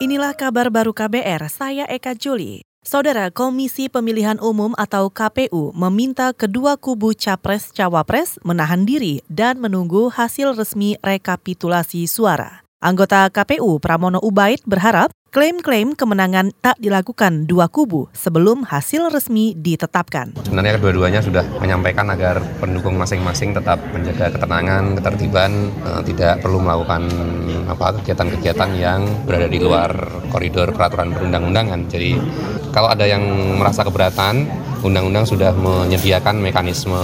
Inilah kabar baru KBR, saya Eka Juli. Saudara Komisi Pemilihan Umum atau KPU meminta kedua kubu Capres-Cawapres menahan diri dan menunggu hasil resmi rekapitulasi suara. Anggota KPU Pramono Ubaid berharap Klaim-klaim kemenangan tak dilakukan dua kubu sebelum hasil resmi ditetapkan. Sebenarnya kedua-duanya sudah menyampaikan agar pendukung masing-masing tetap menjaga ketenangan, ketertiban, eh, tidak perlu melakukan apa kegiatan-kegiatan yang berada di luar koridor peraturan perundang-undangan. Jadi kalau ada yang merasa keberatan, undang-undang sudah menyediakan mekanisme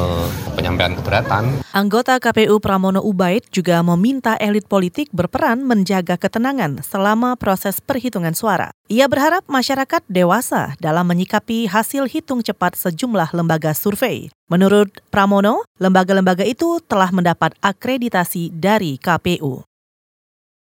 penyampaian keberatan. Anggota KPU Pramono Ubaid juga meminta elit politik berperan menjaga ketenangan selama proses perhitungan suara. Ia berharap masyarakat dewasa dalam menyikapi hasil hitung cepat sejumlah lembaga survei. Menurut Pramono, lembaga-lembaga itu telah mendapat akreditasi dari KPU.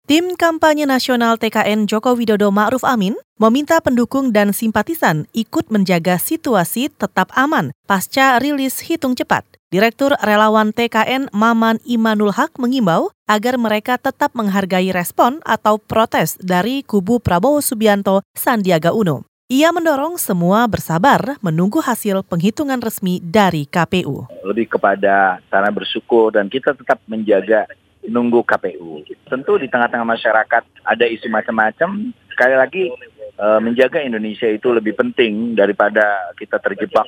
Tim kampanye nasional TKN Joko Widodo Ma'ruf Amin meminta pendukung dan simpatisan ikut menjaga situasi tetap aman pasca rilis hitung cepat. Direktur Relawan TKN Maman Imanul Haq mengimbau agar mereka tetap menghargai respon atau protes dari kubu Prabowo Subianto Sandiaga Uno. Ia mendorong semua bersabar menunggu hasil penghitungan resmi dari KPU. Lebih kepada sana bersyukur dan kita tetap menjaga nunggu KPU. Tentu di tengah-tengah masyarakat ada isu macam-macam. Sekali lagi uh, menjaga Indonesia itu lebih penting daripada kita terjebak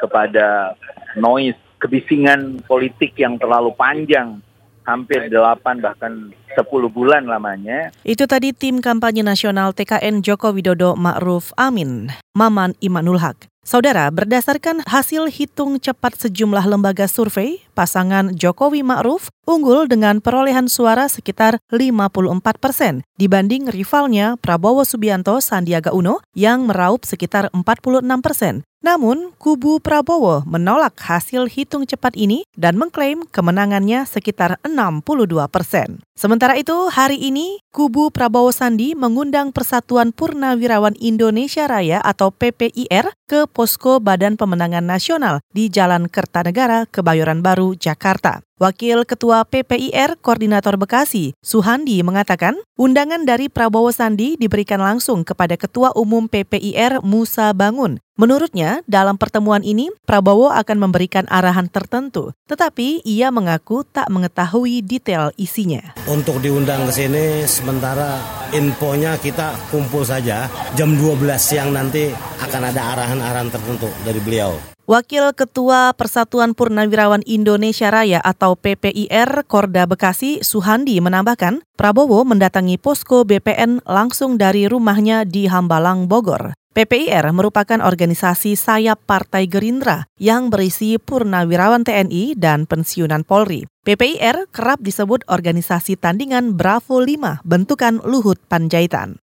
kepada noise, kebisingan politik yang terlalu panjang hampir 8 bahkan 10 bulan lamanya. Itu tadi tim kampanye nasional TKN Joko Widodo Ma'ruf Amin, Maman Imanul Haq. Saudara, berdasarkan hasil hitung cepat sejumlah lembaga survei, pasangan Jokowi Ma'ruf unggul dengan perolehan suara sekitar 54 persen dibanding rivalnya Prabowo Subianto Sandiaga Uno yang meraup sekitar 46 persen. Namun, kubu Prabowo menolak hasil hitung cepat ini dan mengklaim kemenangannya sekitar 62 persen. Sementara itu, hari ini kubu Prabowo Sandi mengundang Persatuan Purnawirawan Indonesia Raya atau PPIR ke posko Badan Pemenangan Nasional di Jalan Kertanegara, Kebayoran Baru, Jakarta. Wakil Ketua PPIR Koordinator Bekasi, Suhandi mengatakan, undangan dari Prabowo Sandi diberikan langsung kepada Ketua Umum PPIR Musa Bangun. Menurutnya, dalam pertemuan ini Prabowo akan memberikan arahan tertentu, tetapi ia mengaku tak mengetahui detail isinya. Untuk diundang ke sini sementara infonya kita kumpul saja jam 12 siang nanti akan ada arahan-arahan tertentu dari beliau. Wakil Ketua Persatuan Purnawirawan Indonesia Raya atau PPIR Korda Bekasi Suhandi menambahkan, Prabowo mendatangi posko BPN langsung dari rumahnya di Hambalang, Bogor. PPIR merupakan organisasi sayap Partai Gerindra yang berisi purnawirawan TNI dan pensiunan Polri. PPIR kerap disebut organisasi tandingan Bravo 5 bentukan Luhut Panjaitan.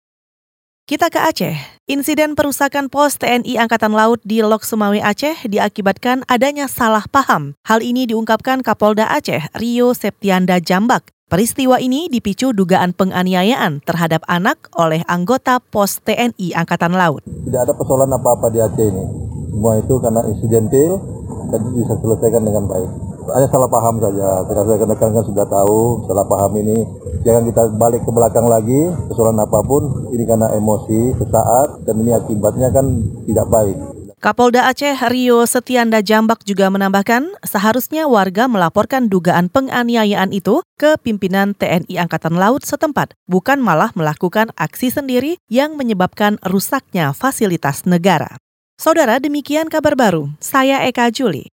Kita ke Aceh. Insiden perusakan pos TNI Angkatan Laut di Lok Sumawe Aceh diakibatkan adanya salah paham. Hal ini diungkapkan Kapolda Aceh, Rio Septianda Jambak. Peristiwa ini dipicu dugaan penganiayaan terhadap anak oleh anggota pos TNI Angkatan Laut. Tidak ada persoalan apa-apa di Aceh ini. Semua itu karena insidentil dan bisa selesaikan dengan baik hanya salah paham saja. Rekan-rekan kan sudah tahu salah paham ini. Jangan kita balik ke belakang lagi, persoalan apa pun, ini karena emosi sesaat dan ini akibatnya kan tidak baik. Kapolda Aceh Rio Setianda Jambak juga menambahkan, seharusnya warga melaporkan dugaan penganiayaan itu ke pimpinan TNI Angkatan Laut setempat, bukan malah melakukan aksi sendiri yang menyebabkan rusaknya fasilitas negara. Saudara, demikian kabar baru. Saya Eka Juli.